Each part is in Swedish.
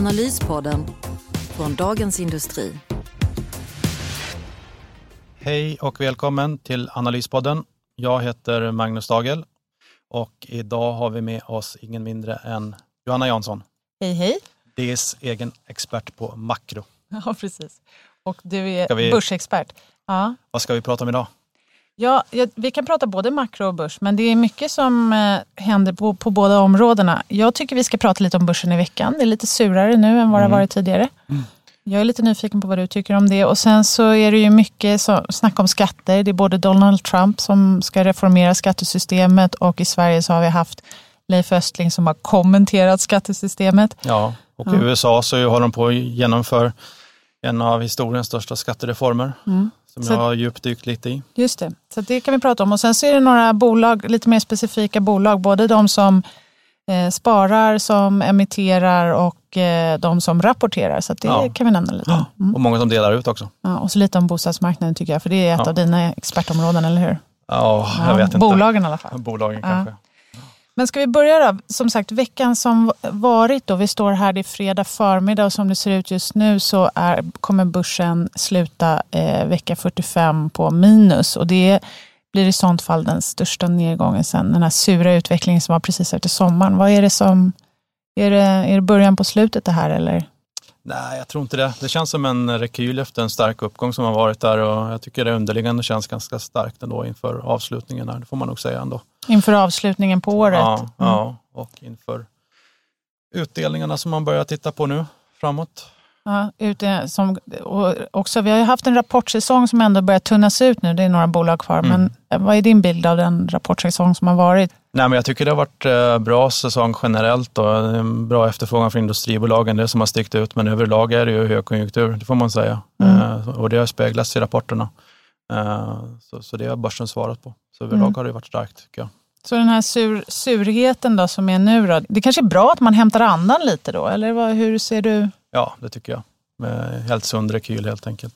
Analyspodden från Dagens Industri. Hej och välkommen till Analyspodden. Jag heter Magnus Dagel och idag har vi med oss ingen mindre än Johanna Jansson. Hej hej. DS egen expert på makro. Ja, precis. Och du är vi- börsexpert. Ja. Vad ska vi prata om idag? Ja, vi kan prata både makro och börs, men det är mycket som eh, händer på, på båda områdena. Jag tycker vi ska prata lite om börsen i veckan. Det är lite surare nu än vad det har varit tidigare. Jag är lite nyfiken på vad du tycker om det. Och sen så är det ju mycket så, snack om skatter. Det är både Donald Trump som ska reformera skattesystemet och i Sverige så har vi haft Leif Östling som har kommenterat skattesystemet. Ja, och i Ja. USA så har de på att genomföra en av historiens största skattereformer som Så- jag har djupdykt lite i. Just det, så det kan vi prata om. Och sen så är det några bolag, lite mer specifika bolag, både de som eh, sparar, som emitterar och eh, de som rapporterar. Så det Ja. kan vi nämna lite. Mm. Och många som delar ut också. Ja, och så lite om bostadsmarknaden tycker jag, för det är ett Ja. av dina expertområden, eller hur? Ja, jag Ja, vet inte. Bolagen i alla fall. Bolagen kanske. Men ska vi börja då? Som sagt, veckan som varit då, vi står här, det är fredag förmiddag och som det ser ut just nu så är, kommer börsen sluta eh, vecka 45 på minus och det blir i sånt fall den största nedgången sen den här sura utvecklingen som var precis efter sommaren. Vad är det som, är det, är det början på slutet det här eller? Nej, jag tror inte det. Det känns som en rekyl efter en stark uppgång som har varit där och jag tycker det underliggande känns ganska starkt ändå inför avslutningen här. Det får man nog säga ändå. Inför avslutningen på året? Ja, Mm. ja, och inför utdelningarna som man börjar titta på nu framåt. Ja, ute som, och också, vi har ju haft en rapportsäsong som ändå börjar tunnas ut nu. Det är några bolag kvar. Mm. Men eh, vad är din bild av den rapportsäsong som har varit? Nej, men jag tycker det har varit eh, bra säsong generellt och en bra efterfrågan från industribolagen. Det som har stickt ut, men överlag är det ju högkonjunktur, det får man säga. Mm. Eh, och det har speglats i rapporterna. Eh, så, så det har börsen svarat på. Så överlag Mm. har det varit starkt tycker jag. Så den här sur, surheten då som är nu då, det kanske är bra att man hämtar andan lite då? Eller vad, hur ser du? Ja, det tycker jag. Med helt sund rekyl helt enkelt.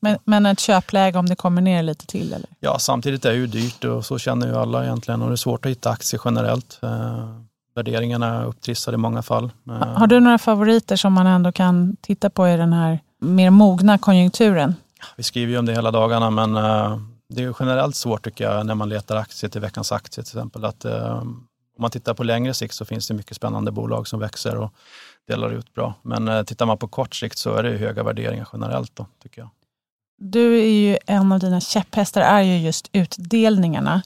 Men, men ett köpläge om det kommer ner lite till? Eller? Ja, samtidigt är det ju dyrt och så känner ju alla egentligen och det är svårt att hitta aktier generellt. Eh, värderingarna är upptrissade i många fall. Eh, Har du några favoriter som man ändå kan titta på i den här mer mogna konjunkturen? Vi skriver ju om det hela dagarna men eh, det är ju generellt svårt tycker jag när man letar aktier till veckans aktie till exempel. Att, eh, om man tittar på längre sikt så finns det mycket spännande bolag som växer och delar ut bra. Men eh, tittar man på kort sikt så är det höga värderingar generellt då, tycker jag. Du är ju, en av dina käpphästar är ju just utdelningarna.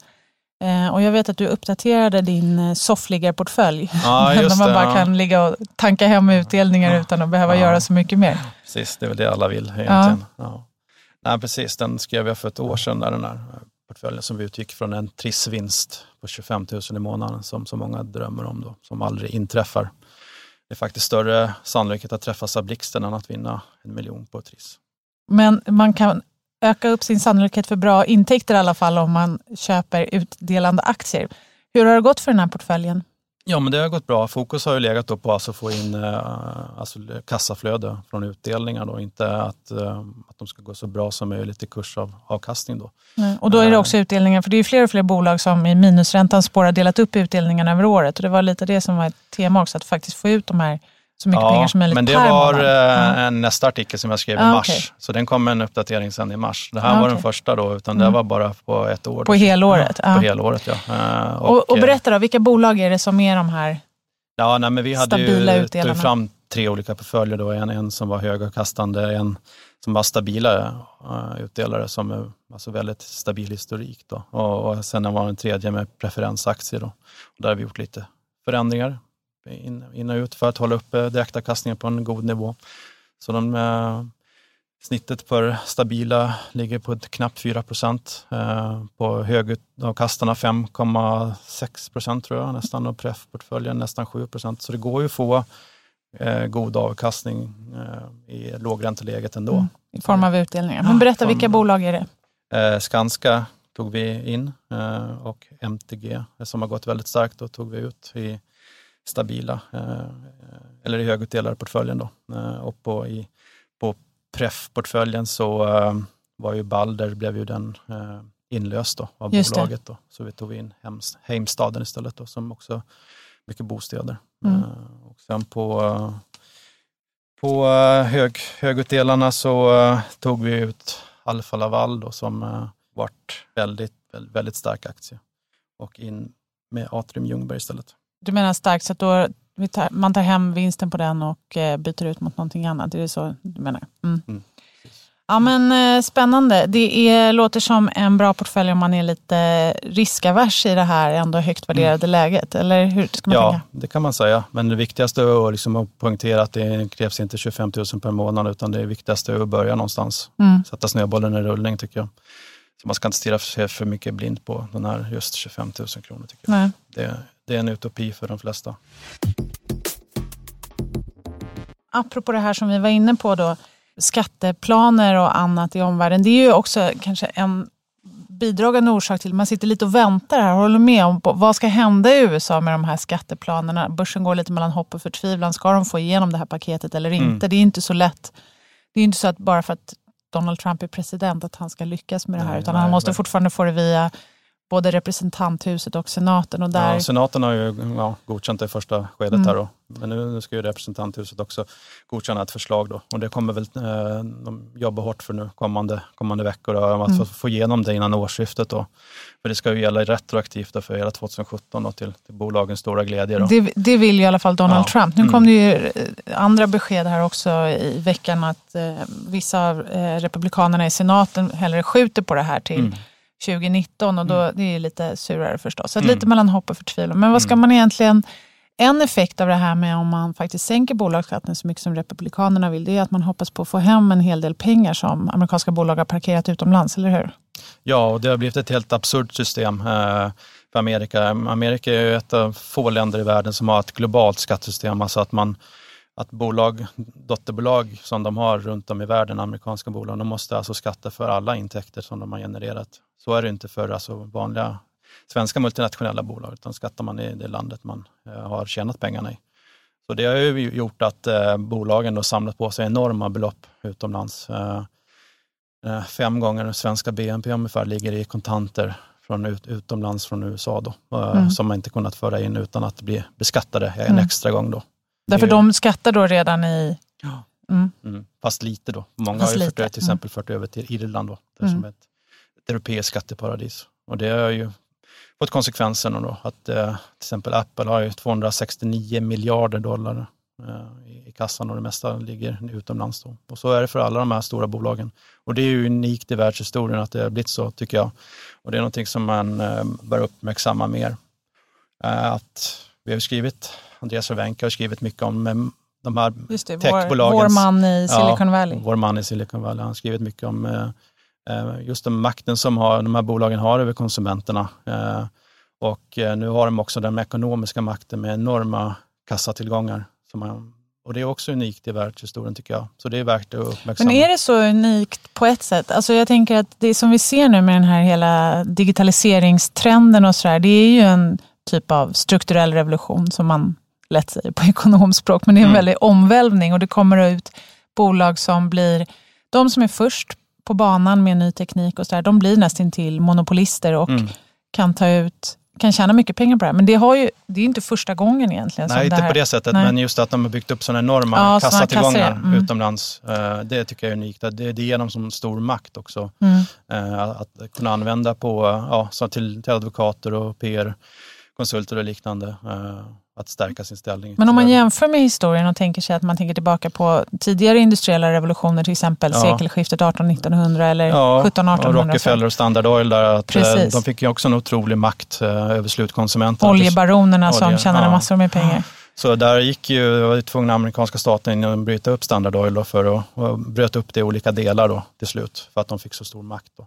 Eh, och jag vet att du uppdaterade din eh, soffliggarportfölj. Ja, där just man det, bara ja. kan ligga och tanka hem utdelningar utan att behöva Ja. göra så mycket mer. Precis, det är väl det alla vill egentligen. Ja. Nej, precis, den skrev jag för ett år sedan, där den här portföljen som vi utgick från en trissvinst på 25 000 i månaden som så många drömmer om då, som aldrig inträffar. Det är faktiskt större sannolikhet att träffas av blixten än att vinna en miljon på ett triss. Men man kan öka upp sin sannolikhet för bra intäkter i alla fall om man köper utdelande aktier. Hur har det gått för den här portföljen? Ja, men det har gått bra. Fokus har ju legat då på alltså att få in eh, alltså kassaflöde från utdelningar, då. inte att, eh, att de ska gå så bra som möjligt i kursavkastning. Då. Nej, Och då är det också utdelningar, för det är fler och fler bolag som i minusräntans spår har delat upp utdelningarna över året. Och det var lite det som var ett tema också, att faktiskt få ut de här så mycket pengar som möjligt men det per var månad. eh, Ja. en nästa artikel som jag skrev i Ah, mars. okej. Så den kom en uppdatering sen i mars. Det här Ah, var den första då, utan Mm. det var bara på ett år. På helåret, Ja, ja. På helåret, ja. Eh, Och, och eh, berätta då, vilka bolag är det som är de här? Ja, nej, men vi hade Stabila ju utdelarna. fram tre olika portföljer. Då. En, en som var högavkastande, en som var stabila uh, utdelare som alltså väldigt stabil historik. Då. Och, och sen var en tredje med preferensaktier. Då. Och där har vi gjort lite förändringar in, in och ut för att hålla uppe direktavkastningen på en god nivå. Så de, eh, snittet för stabila ligger på knappt 4 procent. Eh, på högavkastarna 5,6 procent tror jag nästan och pref-portföljen nästan 7 procent. Så det går ju att få eh, god avkastning eh, i lågränteläget ändå. Mm, I form av utdelningar. Men berätta, vilka bolag är det? Eh, Skanska tog vi in eh, och MTG som har gått väldigt starkt, då tog vi ut i stabila, eh, eller i högutdelarportföljen. Då. Eh, och på, i, på pref-portföljen så eh, var ju Balder, blev ju den inlöst då, av Just bolaget. Då. Så vi tog in Hems, Heimstaden istället, då, som också mycket bostäder. Mm. och sen på, på hög, högutdelarna så tog vi ut Alfa Laval då, som vart väldigt, väldigt, väldigt stark aktie och in med Atrium Ljungberg istället. Du menar starkt så att då tar, man tar hem vinsten på den och eh, byter ut mot någonting annat? Är det så du menar? Mm. Mm. Ja men eh, spännande. Det är, låter som en bra portfölj om man är lite riskavers i det här ändå högt värderade mm. läget. Eller hur ska man ja, tänka? det kan man säga. Men det viktigaste är liksom att poängtera att det krävs inte 25 000 per månad utan det viktigaste är att börja någonstans. Mm. Sätta snöbollen i rullning tycker jag. Så man ska inte stirra sig för mycket blind på den här just 25 000 kronor. Tycker jag. Det, det är en utopi för de flesta. Apropå det här som vi var inne på då, skatteplaner och annat i omvärlden. Det är ju också kanske en bidragande orsak till man sitter lite och väntar här. Håller med om vad ska hända i USA med de här skatteplanerna? Börsen går lite mellan hopp och förtvivlan. Ska de få igenom det här paketet eller inte? Mm. Det är inte så lätt. Det är inte så att bara för att Donald Trump är president att han ska lyckas med det här. Nej, utan nej, han måste nej. fortfarande få det via både representanthuset och senaten. Och där... ja, senaten har ju ja, godkänt det i första skedet mm. här då. Men nu, nu, ska ju representanthuset också godkänna ett förslag då. Och det kommer väl eh, de jobba hårt för nu kommande, kommande veckor då, att mm. få, få igenom det innan årsskiftet. Då. För det ska ju gälla retroaktivt då för hela 2017 då, till, till bolagens stora glädje. Då. Det, det vill ju i alla fall Donald ja. Trump. Nu mm. kom det ju eh, andra besked här också i veckan att eh, vissa av eh, republikanerna i senaten hellre skjuter på det här till mm 2019 och då, mm. det är lite surare förstås. Så mm. lite mellan hopp och förtvivlan. Men vad ska mm. man egentligen... En effekt av det här med om man faktiskt sänker bolagsskatten så mycket som Republikanerna vill, det är att man hoppas på att få hem en hel del pengar som amerikanska bolag har parkerat utomlands, eller hur? Ja, och det har blivit ett helt absurt system eh, för Amerika. Amerika är ju ett av få länder i världen som har ett globalt skattesystem, alltså att man att bolag, dotterbolag som de har runt om i världen, amerikanska bolag, de måste alltså skatta för alla intäkter som de har genererat. Så är det inte för alltså vanliga svenska multinationella bolag, utan skattar man i det landet man eh, har tjänat pengarna i. Så det har ju gjort att eh, bolagen då samlat på sig enorma belopp utomlands. Eh, fem gånger den svenska BNP ungefär ligger i kontanter från ut, utomlands från USA då, mm. som man inte kunnat föra in utan att bli beskattade en mm. extra gång. Då. Därför de skattar då redan i... Ja. Mm. Mm. Fast lite då. Många Fast har ju fört, till exempel fört över till Irland då, det som ett ett europeiskt skatteparadis. Och det har ju fått konsekvenserna då att eh, till exempel Apple har ju 269 miljarder dollar eh, i kassan och det mesta ligger utomlands. Då. Och så är det för alla de här stora bolagen. Och det är ju unikt i världshistorien att det har blivit så tycker jag. Och det är någonting som man eh, bör uppmärksamma mer. Att vi har skrivit, Andreas Cervenka har skrivit mycket om de här techbolagen. Vår, vår man i Silicon Valley. Ja, vår man i Silicon Valley. Han har skrivit mycket om just den makten som har, de här bolagen har över konsumenterna. Eh, och eh, nu har de också den ekonomiska makten med enorma kassatillgångar. Som man, och det är också unikt i världshistorien tycker jag. Så det är värt att uppmärksamma. Men är det så unikt på ett sätt? Alltså jag tänker att det som vi ser nu med den här hela digitaliseringstrenden och sådär, det är ju en typ av strukturell revolution som man lätt säger på ekonomspråk. Men det är en mm. väldig omvälvning och det kommer ut bolag som blir de som är först på banan med ny teknik och så där, de blir nästan till monopolister och mm. kan ta ut kan tjäna mycket pengar på det här. Men det, har ju, det är inte första gången egentligen. Nej, inte på det sättet. Nej. Men just att de har byggt upp sådana enorma ja, kassatillgångar mm. utomlands. Eh, det tycker jag är unikt. Det, det ger dem som stor makt också. Mm. Eh, att kunna använda på, ja, så till, till advokater och PR-konsulter och liknande. Att stärka sin ställning. Men om man jämför med historien och tänker sig att man tänker tillbaka på tidigare industriella revolutioner, till exempel ja. sekelskiftet 1800-1900 eller ja, 1700-1800. Och Rockefeller och Standard Oil, där att eh, de fick ju också en otrolig makt eh, över slutkonsumenterna. Oljebaronerna Olje, som tjänade ja. massor med pengar. Så där gick ju, var tvungna amerikanska staten att bryta upp Standard Oil då för att och bröt upp det i olika delar då till slut för att de fick så stor makt. Då.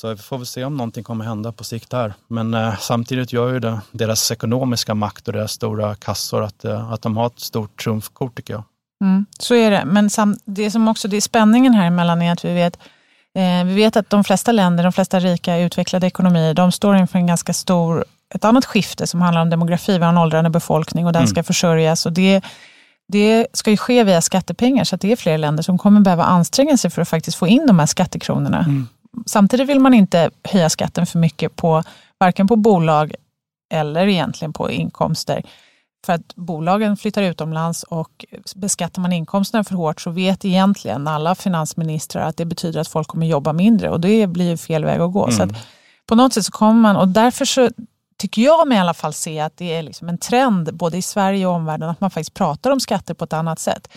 Så vi får väl se om någonting kommer hända på sikt där. Men eh, samtidigt gör ju det, deras ekonomiska makt och deras stora kassor att, eh, att de har ett stort trumfkort tycker jag. Mm, så är det. Men sam, det som också det är spänningen här emellan är att vi vet, eh, vi vet att de flesta länder, de flesta rika utvecklade ekonomier, de står inför en ganska stor, ett annat skifte som handlar om demografi. Vi har en åldrande befolkning och den Mm. ska försörjas. Och det, det ska ju ske via skattepengar så att det är fler länder som kommer behöva anstränga sig för att faktiskt få in de här skattekronorna. Mm. Samtidigt vill man inte höja skatten för mycket på varken på bolag eller egentligen på inkomster. För att bolagen flyttar utomlands och beskattar man inkomsterna för hårt så vet egentligen alla finansministrar att det betyder att folk kommer jobba mindre och det blir ju fel väg att gå. Så Mm. att på något sätt så kommer man, och därför så tycker jag mig i alla fall se att det är liksom en trend både i Sverige och omvärlden att man faktiskt pratar om skatter på ett annat sätt.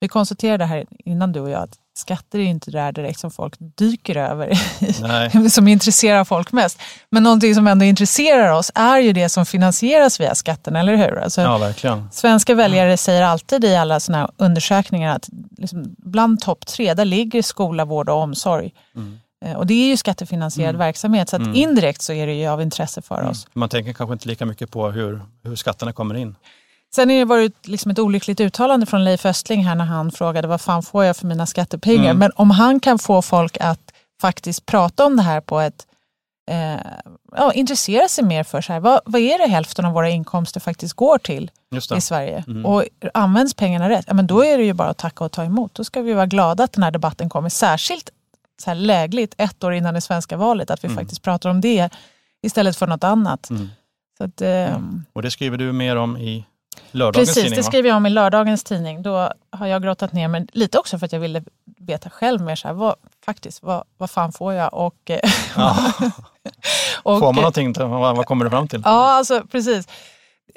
Vi konstaterade här innan du och jag att skatter är inte det där direkt som folk dyker över som intresserar folk mest. Men någonting som ändå intresserar oss är ju det som finansieras via skatten, eller hur? Alltså, Ja, verkligen. Svenska väljare säger alltid i alla såna här undersökningar att liksom bland topp tre, där ligger skola, vård och omsorg. Mm. Eh, Och det är ju skattefinansierad verksamhet, så att Mm. indirekt så är det ju av intresse för oss. Man tänker kanske inte lika mycket på hur, hur skatterna kommer in. Sen har det varit liksom ett olyckligt uttalande från Leif Östling här när han frågade vad fan får jag för mina skattepengar? Mm. Men om han kan få folk att faktiskt prata om det här på ett eh, ja, intressera sig mer för så här, vad, vad är det hälften av våra inkomster faktiskt går till i. Sverige? Mm. Och används pengarna rätt, ja, men då är det ju bara att tacka och ta emot. Då ska vi vara glada att den här debatten kommer. Särskilt så här lägligt ett år innan det svenska valet, att vi Mm. faktiskt pratar om det istället för något annat. Mm. Att, ehm, Och det skriver du mer om i lördagens Precis, tidning det skriver jag om i lördagens tidning. Då har jag grottat ner mig lite också för att jag ville veta själv mer så här, vad, faktiskt, vad, vad fan får jag? Och, eh, Ja. och, Får man någonting? Vad, vad kommer du fram till? Ja, alltså precis.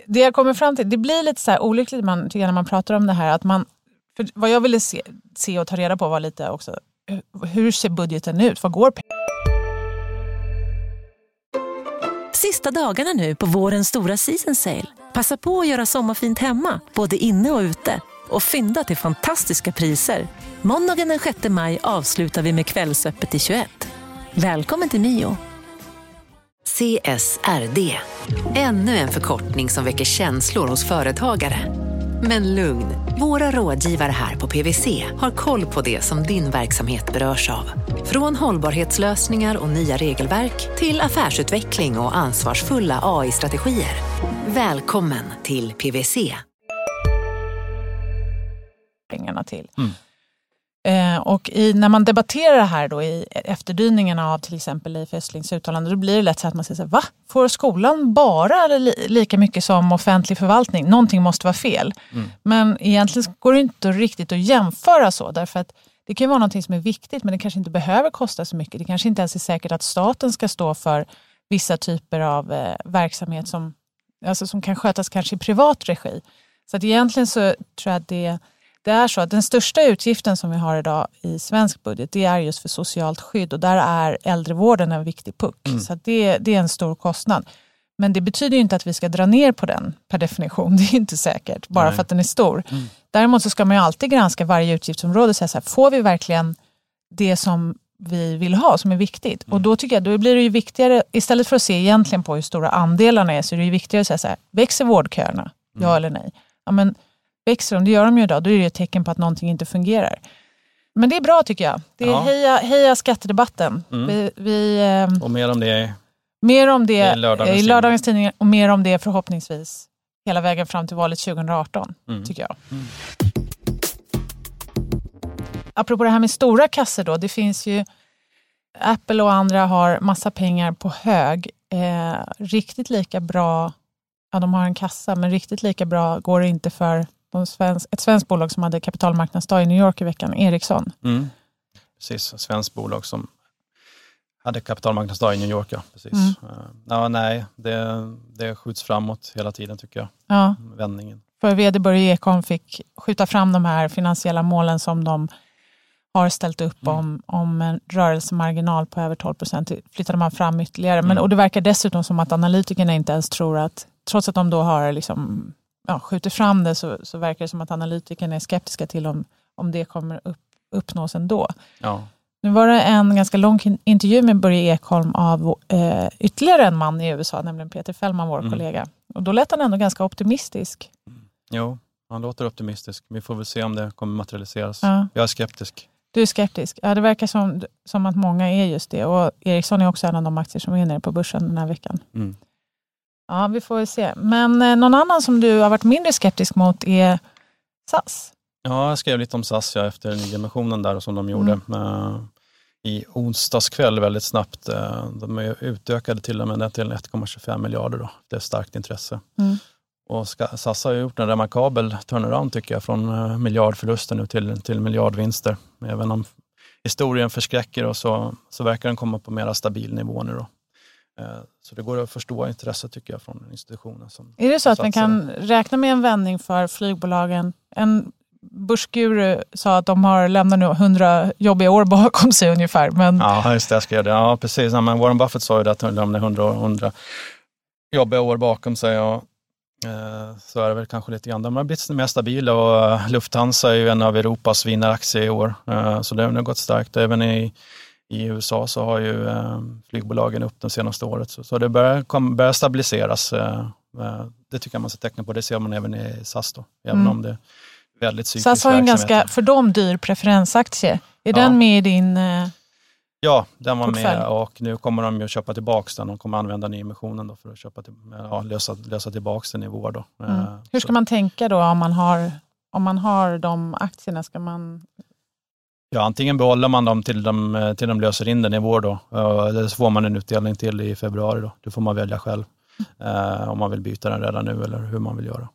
Det jag kommer fram till, det blir lite så här olyckligt man, tycker jag, när man pratar om det här. Att man, för vad jag ville se, se och ta reda på var lite också, hur- hur ser budgeten ut? Vad går pengarna Sista dagarna nu på vårens stora season sale. Passa på att göra sommarfint hemma, både inne och ute. Och fynda till fantastiska priser. Måndagen den 6 maj avslutar vi med Kvällsöppet i 21. Välkommen till Mio. CSRD. Ännu en förkortning som väcker känslor hos företagare. Men lugn, våra rådgivare här på PWC har koll på det som din verksamhet berörs av. Från hållbarhetslösningar och nya regelverk till affärsutveckling och ansvarsfulla AI-strategier. Välkommen till PWC. till? Mm. Eh, och i, när man debatterar det här då i efterdyningarna av till exempel Leif Östlings uttalande, då blir det lätt så att man säger så här, va? Får skolan bara li, lika mycket som offentlig förvaltning? Någonting måste vara fel. Mm. Men egentligen går det inte riktigt att jämföra så, därför att det kan ju vara någonting som är viktigt, men det kanske inte behöver kosta så mycket. Det kanske inte ens är säkert att staten ska stå för vissa typer av eh, verksamhet som, alltså som kan skötas kanske i privat regi. Så att egentligen så tror jag att det, det är så att den största utgiften som vi har idag i svensk budget, det är just för socialt skydd och där är äldrevården en viktig puck. Så att det, det är en stor kostnad. Men det betyder ju inte att vi ska dra ner på den per definition. Det är inte säkert, bara Nej. för att den är stor. Däremot så ska man ju alltid granska varje utgiftsområde och säga så här, får vi verkligen det som vi vill ha, som är viktigt? Och då tycker jag, då blir det ju viktigare, istället för att se egentligen på hur stora andelarna är, så är det ju viktigare att säga så här, växer vårdköerna? Ja eller nej? Ja, men växer de, det gör de ju idag, då är det ju ett tecken på att någonting inte fungerar. Men det är bra tycker jag. Det är Ja. heja, heja skattedebatten. Mm. Vi, vi, eh, Och mer om det mer om det I lördagens i lördagens tidning och mer om det förhoppningsvis hela vägen fram till valet 2018, Mm. tycker jag. Apropå det här med stora kassor då, det finns ju Apple och andra har massa pengar på hög. Eh, riktigt lika bra, ja de har en kassa, men riktigt lika bra går det inte för svensk, ett svenskt bolag som hade kapitalmarknadsdag i New York i veckan, Ericsson. Mm. Precis, ett svenskt bolag som hade kapitalmarknadsdag i New York. Ja, precis. Mm. Eh, Ja, nej, det, det skjuts framåt hela tiden tycker jag, Ja, vändningen. för vd Börje Ekholm fick skjuta fram de här finansiella målen som de har ställt upp Mm. om, om en rörelsemarginal på över 12 procent. Flyttade man fram ytterligare. Men, Mm. och det verkar dessutom som att analytikerna inte ens tror att, trots att de då har liksom, ja, skjutit fram det, så, så verkar det som att analytikerna är skeptiska till om, om det kommer upp, uppnås ändå. Ja. Nu var det en ganska lång intervju med Börje Ekholm av eh, ytterligare en man i USA, nämligen Peter Fellman, vår Mm. kollega. Och då lät han ändå ganska optimistisk. Jo, han låter optimistisk. Vi får väl se om det kommer materialiseras. Ja. Jag är skeptisk. Du är skeptisk. Ja, det verkar som, som att många är just det. Och Ericsson är också en av de aktier som är nere på börsen den här veckan. Mm. Ja, vi får väl se. Men eh, någon annan som du har varit mindre skeptisk mot är SAS. Ja, jag skrev lite om SAS ja, efter nyemissionen där som de gjorde. Eh, I onsdags kväll väldigt snabbt. Eh, de utökade till och med till 1,25 miljarder. Då. Det är starkt intresse. Mm. Och SAS har gjort en remarkabel turnaround tycker jag från eh, miljardförluster nu till, till miljardvinster. Även om historien förskräcker och så, så verkar den komma på mera stabil nivå nu. Då. Eh, Så det går att förstå intresset tycker jag från institutionen. Som Är det så att man kan räkna med en vändning för flygbolagen? En börsguru sa att de har lämnat nu 100 jobbiga år bakom sig ungefär. Men Ja, just det, jag skrev det. Ja, precis. Ja, men Warren Buffett sa ju det att de lämnar 100, 100 jobbiga år bakom sig. Och, eh, så är det väl kanske lite grann. De har blivit mer stabila och eh, Lufthansa är ju en av Europas vinnaraktier i år. Eh, så det har nog gått starkt. Även i, i USA så har ju eh, flygbolagen upp de senaste året. Så, så det börjar, kom, börjar stabiliseras. Eh, eh, det tycker jag man ser tecken på. Det ser man även i SAS då. Även Mm. om det är väldigt cyklisk SAS har en ganska, för dem, dyr preferensaktie. Är Ja. den med i din... Ja, den var portfölj. med och nu kommer de ju att köpa tillbaka den. De kommer använda nyemissionen då för att köpa till, ja, lösa, lösa tillbaka den i vår. Då. Mm. Hur ska man tänka då om man har, om man har de aktierna? Ska man... Ja, antingen behåller man dem till de, eh, till de löser in den i vår då. Eh, Eller så får man en utdelning till i februari. Då. Det får man välja själv. Eh, om man vill byta den redan nu eller hur man vill göra.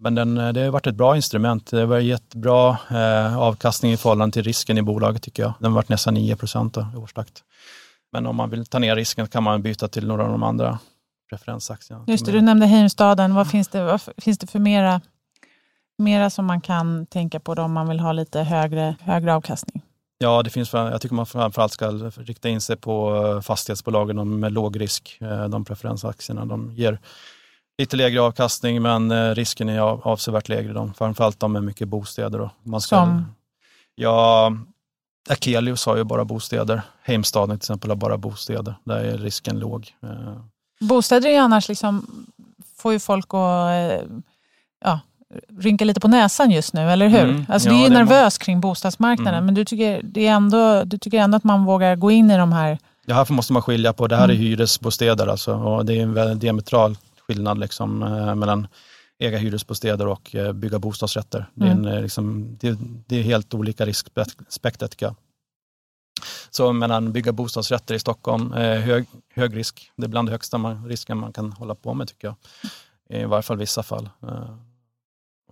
Men den, det har varit ett bra instrument. Det har gett bra avkastning i förhållande till risken i bolaget tycker jag. Den har varit nästan 9 procent i årstakt. Men om man vill ta ner risken kan man byta till några av de andra preferensaktierna. Just det, du nämnde Heimstaden. Vad finns det, vad finns det för mera, mera som man kan tänka på då om man vill ha lite högre, högre avkastning? Ja, det finns, jag tycker man framförallt ska rikta in sig på eh, fastighetsbolagen de med låg risk. Eh, De preferensaktierna. De ger lite lägre avkastning men eh, risken är av- avsevärt lägre. De, framförallt de med mycket bostäder. Då. Man ska, Som? Ja, Akelius har ju bara bostäder. Heimstaden till exempel har bara bostäder. Där är risken låg. Bostäder är ju annars liksom, får ju folk att ja, rynka lite på näsan just nu, eller hur? Mm. Alltså Ja, det är ju är nervöst kring bostadsmarknaden, Mm. men du tycker, det är ändå, du tycker ändå att man vågar gå in i de här... Ja, här måste man skilja på, det här är Mm. hyresbostäder alltså, och det är en väldigt diametral skillnad liksom, eh, mellan äga hyresbostäder och eh, bygga bostadsrätter. Det, är en, Mm. eh, liksom, det, det är helt olika riskspektrat tycker jag. Så mellan bygga bostadsrätter i Stockholm, hög, hög risk, det är bland det högsta man, risken man kan hålla på med tycker jag. I varje fall vissa fall.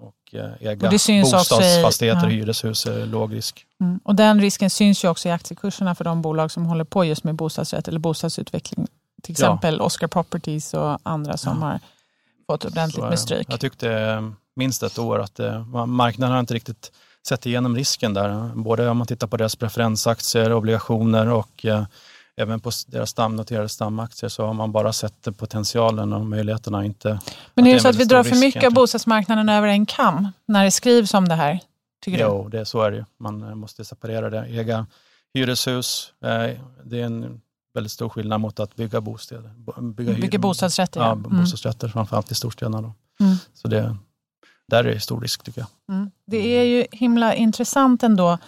Eh, Och eh, äga Och syns också i- bostadsfastigheter, ja. hyreshus är låg risk. Mm. Och den risken syns ju också i aktiekurserna för de bolag som håller på just med bostadsrätt eller bostadsutveckling. Till Ja. exempel Oscar Properties och andra som Ja. har fått ordentligt med det. stryk. Jag tyckte eh, minst ett år att eh, marknaden har inte riktigt sett igenom risken där. Både om man tittar på deras preferensaktier, obligationer och eh, även på deras stamnoterade stamaktier så har man bara sett potentialen och möjligheterna. Inte Men det är det så att vi drar för mycket av bostadsmarknaden över en kam när det skrivs om det här? Tycker du? Jo, det, så är det ju. Man eh, måste separera det. Äga hyreshus, eh, det är en väldigt stor skillnad mot att bygga bostäder. Bo- Bygga, Bygger hyr- bostadsrätter, ja. Ja, Mm. bostadsrätter, framförallt i storstäderna. Då. Mm. Så det, där är det stor risk tycker jag. Mm. Det är ju himla intressant ändå.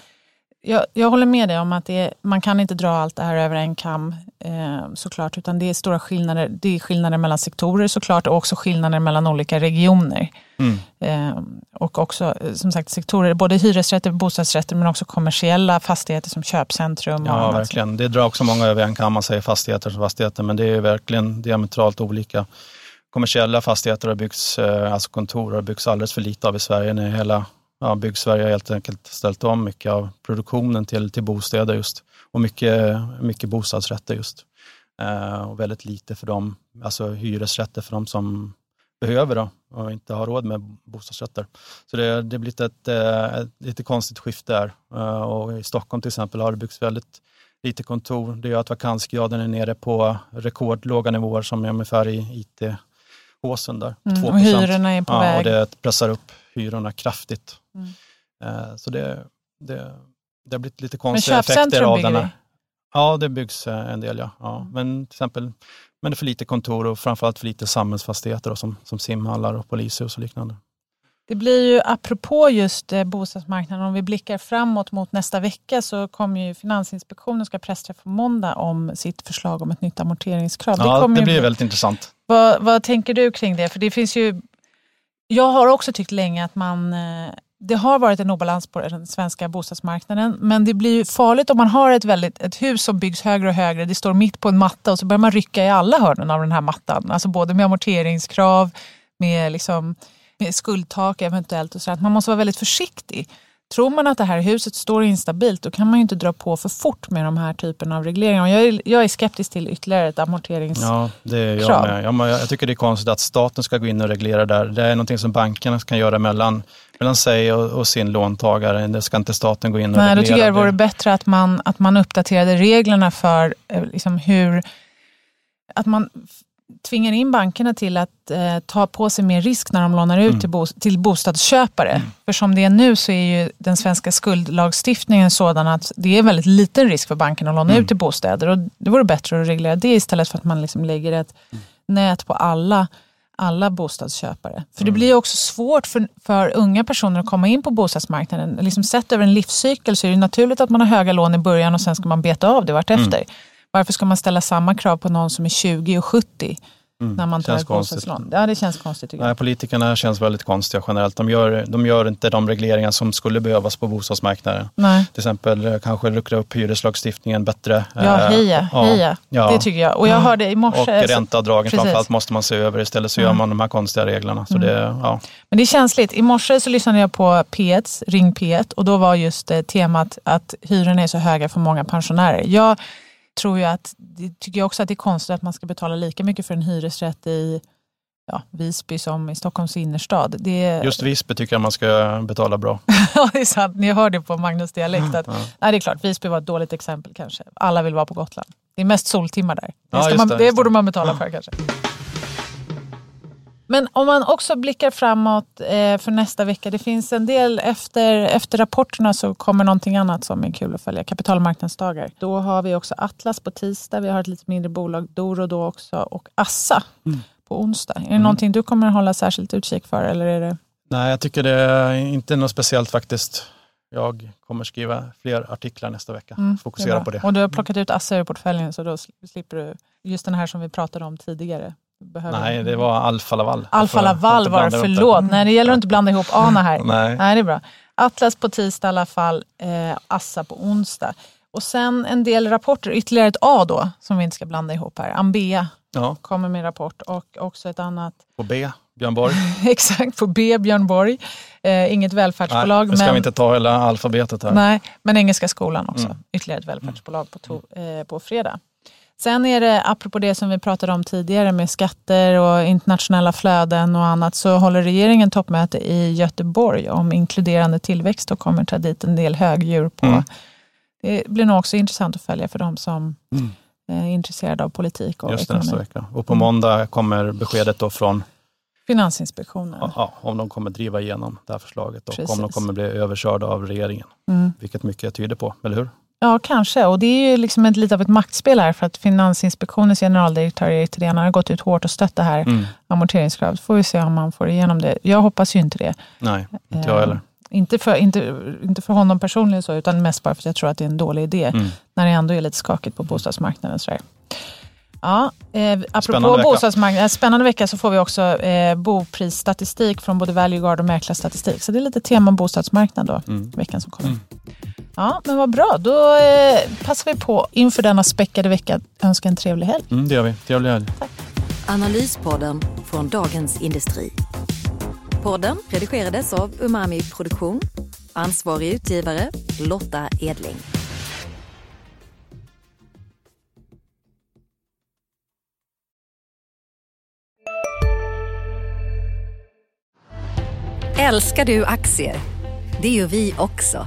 Jag, jag håller med dig om att är, man kan inte dra allt det här över en kam eh, såklart, utan det är stora skillnader. Det är skillnader mellan sektorer såklart och också skillnader mellan olika regioner. Mm. Eh, och också eh, som sagt sektorer, både hyresrätter, bostadsrätter men också kommersiella fastigheter som köpcentrum. Ja, verkligen. Det drar också många över en kam. Man säger fastigheter som fastigheter, men det är verkligen diametralt olika. Kommersiella fastigheter har byggts, eh, alltså kontor har byggts alldeles för lite av i Sverige. När hela ja, Byggsverige har helt enkelt ställt om mycket av produktionen till, till bostäder just. Och mycket, mycket bostadsrätter just. Eh, och väldigt lite för dem, alltså hyresrätter för de som behöver då och inte har råd med bostadsrätter. Så det, det har blivit ett, eh, ett lite konstigt skifte där. Eh, och I Stockholm till exempel har det byggts väldigt lite kontor. Det gör att vakansgraden är nere på rekordlåga nivåer som är ungefär i IT-håsen där. Mm, 2%. och hyrorna är på ja, väg. Och det pressar upp hyrorna kraftigt. Mm. Eh, Så det, det, det har blivit lite konstiga effekter av den. här. Ja, det byggs eh, en del ja. ja. Men till exempel men det är för lite kontor och framförallt för lite samhällsfastigheter då, som, som simhallar och polishus och liknande. Det blir ju apropå just eh, bostadsmarknaden, om vi blickar framåt mot nästa vecka så kommer ju Finansinspektionen ska pressträffa på måndag om sitt förslag om ett nytt amorteringskrav. Ja, det ju blir bli- väldigt intressant. Vad, vad tänker du kring det? För det finns ju... Jag har också tyckt länge att man... Det har varit en obalans på den svenska bostadsmarknaden men det blir farligt om man har ett, väldigt, ett hus som byggs högre och högre, det står mitt på en matta och så börjar man rycka i alla hörnen av den här mattan. Alltså både med amorteringskrav, med, liksom, med skuldtak eventuellt och så. Att man måste vara väldigt försiktig. Tror man att det här huset står instabilt då kan man ju inte dra på för fort med de här typerna av regleringar. Jag, är, jag är skeptisk till ytterligare ett amorterings... Ja, det är jag med. Ja, jag tycker det är konstigt att staten ska gå in och reglera där. Det är någonting som bankerna kan göra mellan, mellan sig och, och sin låntagare. Det ska inte staten gå in och Nej, då reglera. tycker jag det vore bättre att man, att man uppdaterade reglerna för eh, liksom hur... Att man tvingar in bankerna till att eh, ta på sig mer risk när de lånar ut till, bos- till bostadsköpare. För som det är nu så är ju den svenska skuldlagstiftningen sådan att det är väldigt liten risk för bankerna att låna ut till bostäder. Och det vore bättre att reglera det istället för att man liksom lägger ett nät på alla alla bostadsköpare. För det blir ju också svårt för, för unga personer att komma in på bostadsmarknaden. Liksom sett över en livscykel så är det naturligt att man har höga lån i början och sen ska man beta av det vartefter. Varför ska man ställa samma krav på någon som är 20 och 70 när man tar känns ett bostadslån? Ja, det känns konstigt. Nej, politikerna känns väldigt konstiga generellt. De gör, de gör inte de regleringar som skulle behövas på bostadsmarknaden. Nej. Till exempel eh, kanske luckra upp hyreslagstiftningen bättre. Ja, Eh, heja, ja, heja. ja. Det tycker jag. Och jag hörde i morse... Och ränteavdragen framförallt måste man se över. Istället så gör man de här konstiga reglerna. Så det, ja. Men det är känsligt. I morse så lyssnade jag på P1, Ring P1 och då var just eh, temat att hyrorna är så höga för många pensionärer. Jag tror ju att, tycker jag också att det är konstigt att man ska betala lika mycket för en hyresrätt i ja, Visby som i Stockholms innerstad. Det Just Visby tycker jag man ska betala bra. ja, det är sant. Ni hör det på Magnus dialekt. Att, nej, det är klart, Visby var ett dåligt exempel kanske. Alla vill vara på Gotland. Det är mest soltimmar där. Det, Ja, man, det, det, borde man betala för kanske. Men om man också blickar framåt eh, för nästa vecka. Det finns en del efter, efter rapporterna så kommer någonting annat som är kul att följa. Kapitalmarknadsdagar. Då har vi också Atlas på tisdag. Vi har ett lite mindre bolag, Doro då också och Assa Mm. på onsdag. Är det någonting du kommer hålla särskilt utkik för? Eller är det... Nej, jag tycker det är inte något speciellt faktiskt. Jag kommer skriva fler artiklar nästa vecka. Mm, det Fokusera bra. på det. Och du har plockat ut Assa ur portföljen så då sl- slipper du just den här som vi pratade om tidigare. Behöver- Nej, det var Alfa Laval. Alfa Laval var det, förlåt. Nej, det gäller att inte blanda ihop Ana här. Nej. Nej, det är bra. Atlas på tisdag i alla fall, eh, Assa på onsdag. Och sen en del rapporter, ytterligare ett A då, som vi inte ska blanda ihop här. Ambea Ja, kommer med rapport och också ett annat, på B, Björn Borg. exakt, på B, Björn Borg. Eh, inget välfärdsbolag. Nej, nu ska men, vi inte ta hela alfabetet här. Nej, men Engelska skolan också. Mm. Ytterligare ett välfärdsbolag på, to- eh, på fredag. Sen är det, apropå det som vi pratade om tidigare med skatter och internationella flöden och annat, så håller regeringen toppmöte i Göteborg om inkluderande tillväxt och kommer ta dit en del högdjur på. Mm. Det blir nog också intressant att följa för de som Mm. är intresserade av politik och Just nästa ekonomi. vecka. Och på måndag kommer beskedet då från Finansinspektionen. ja, om de kommer driva igenom det här förslaget och Precis. om de kommer bli överkörda av regeringen. Mm. Vilket mycket tyder på, eller hur? Ja, kanske. Och det är ju liksom ett, lite av ett maktspel här för att Finansinspektionens generaldirektör Erik Thedéen har gått ut hårt och stött det här Mm. amorteringskravet. Får vi se om man får igenom det. Jag hoppas ju inte det. Nej, inte Eh, jag heller. Inte för, inte, inte för honom personligen så, utan mest bara för att jag tror att det är en dålig idé. Mm. När det ändå är lite skakigt på bostadsmarknaden. Så där. Ja, eh, apropå Spännande vecka. bostadsmarknaden, eh, spännande vecka så får vi också eh, boprisstatistik från både Value Guard och mäklarstatistik. Så det är lite tema bostadsmarknad då, Mm. veckan som kommer. Ja, men vad bra. Då eh, passar vi på inför denna späckade vecka önska en trevlig helg. Mm, det gör vi. Trevlig helg. Analyspodden från Dagens Industri. Podden redigerades av Umami Produktion. Ansvarig utgivare Lotta Edling. Älskar du aktier? Det gör vi också.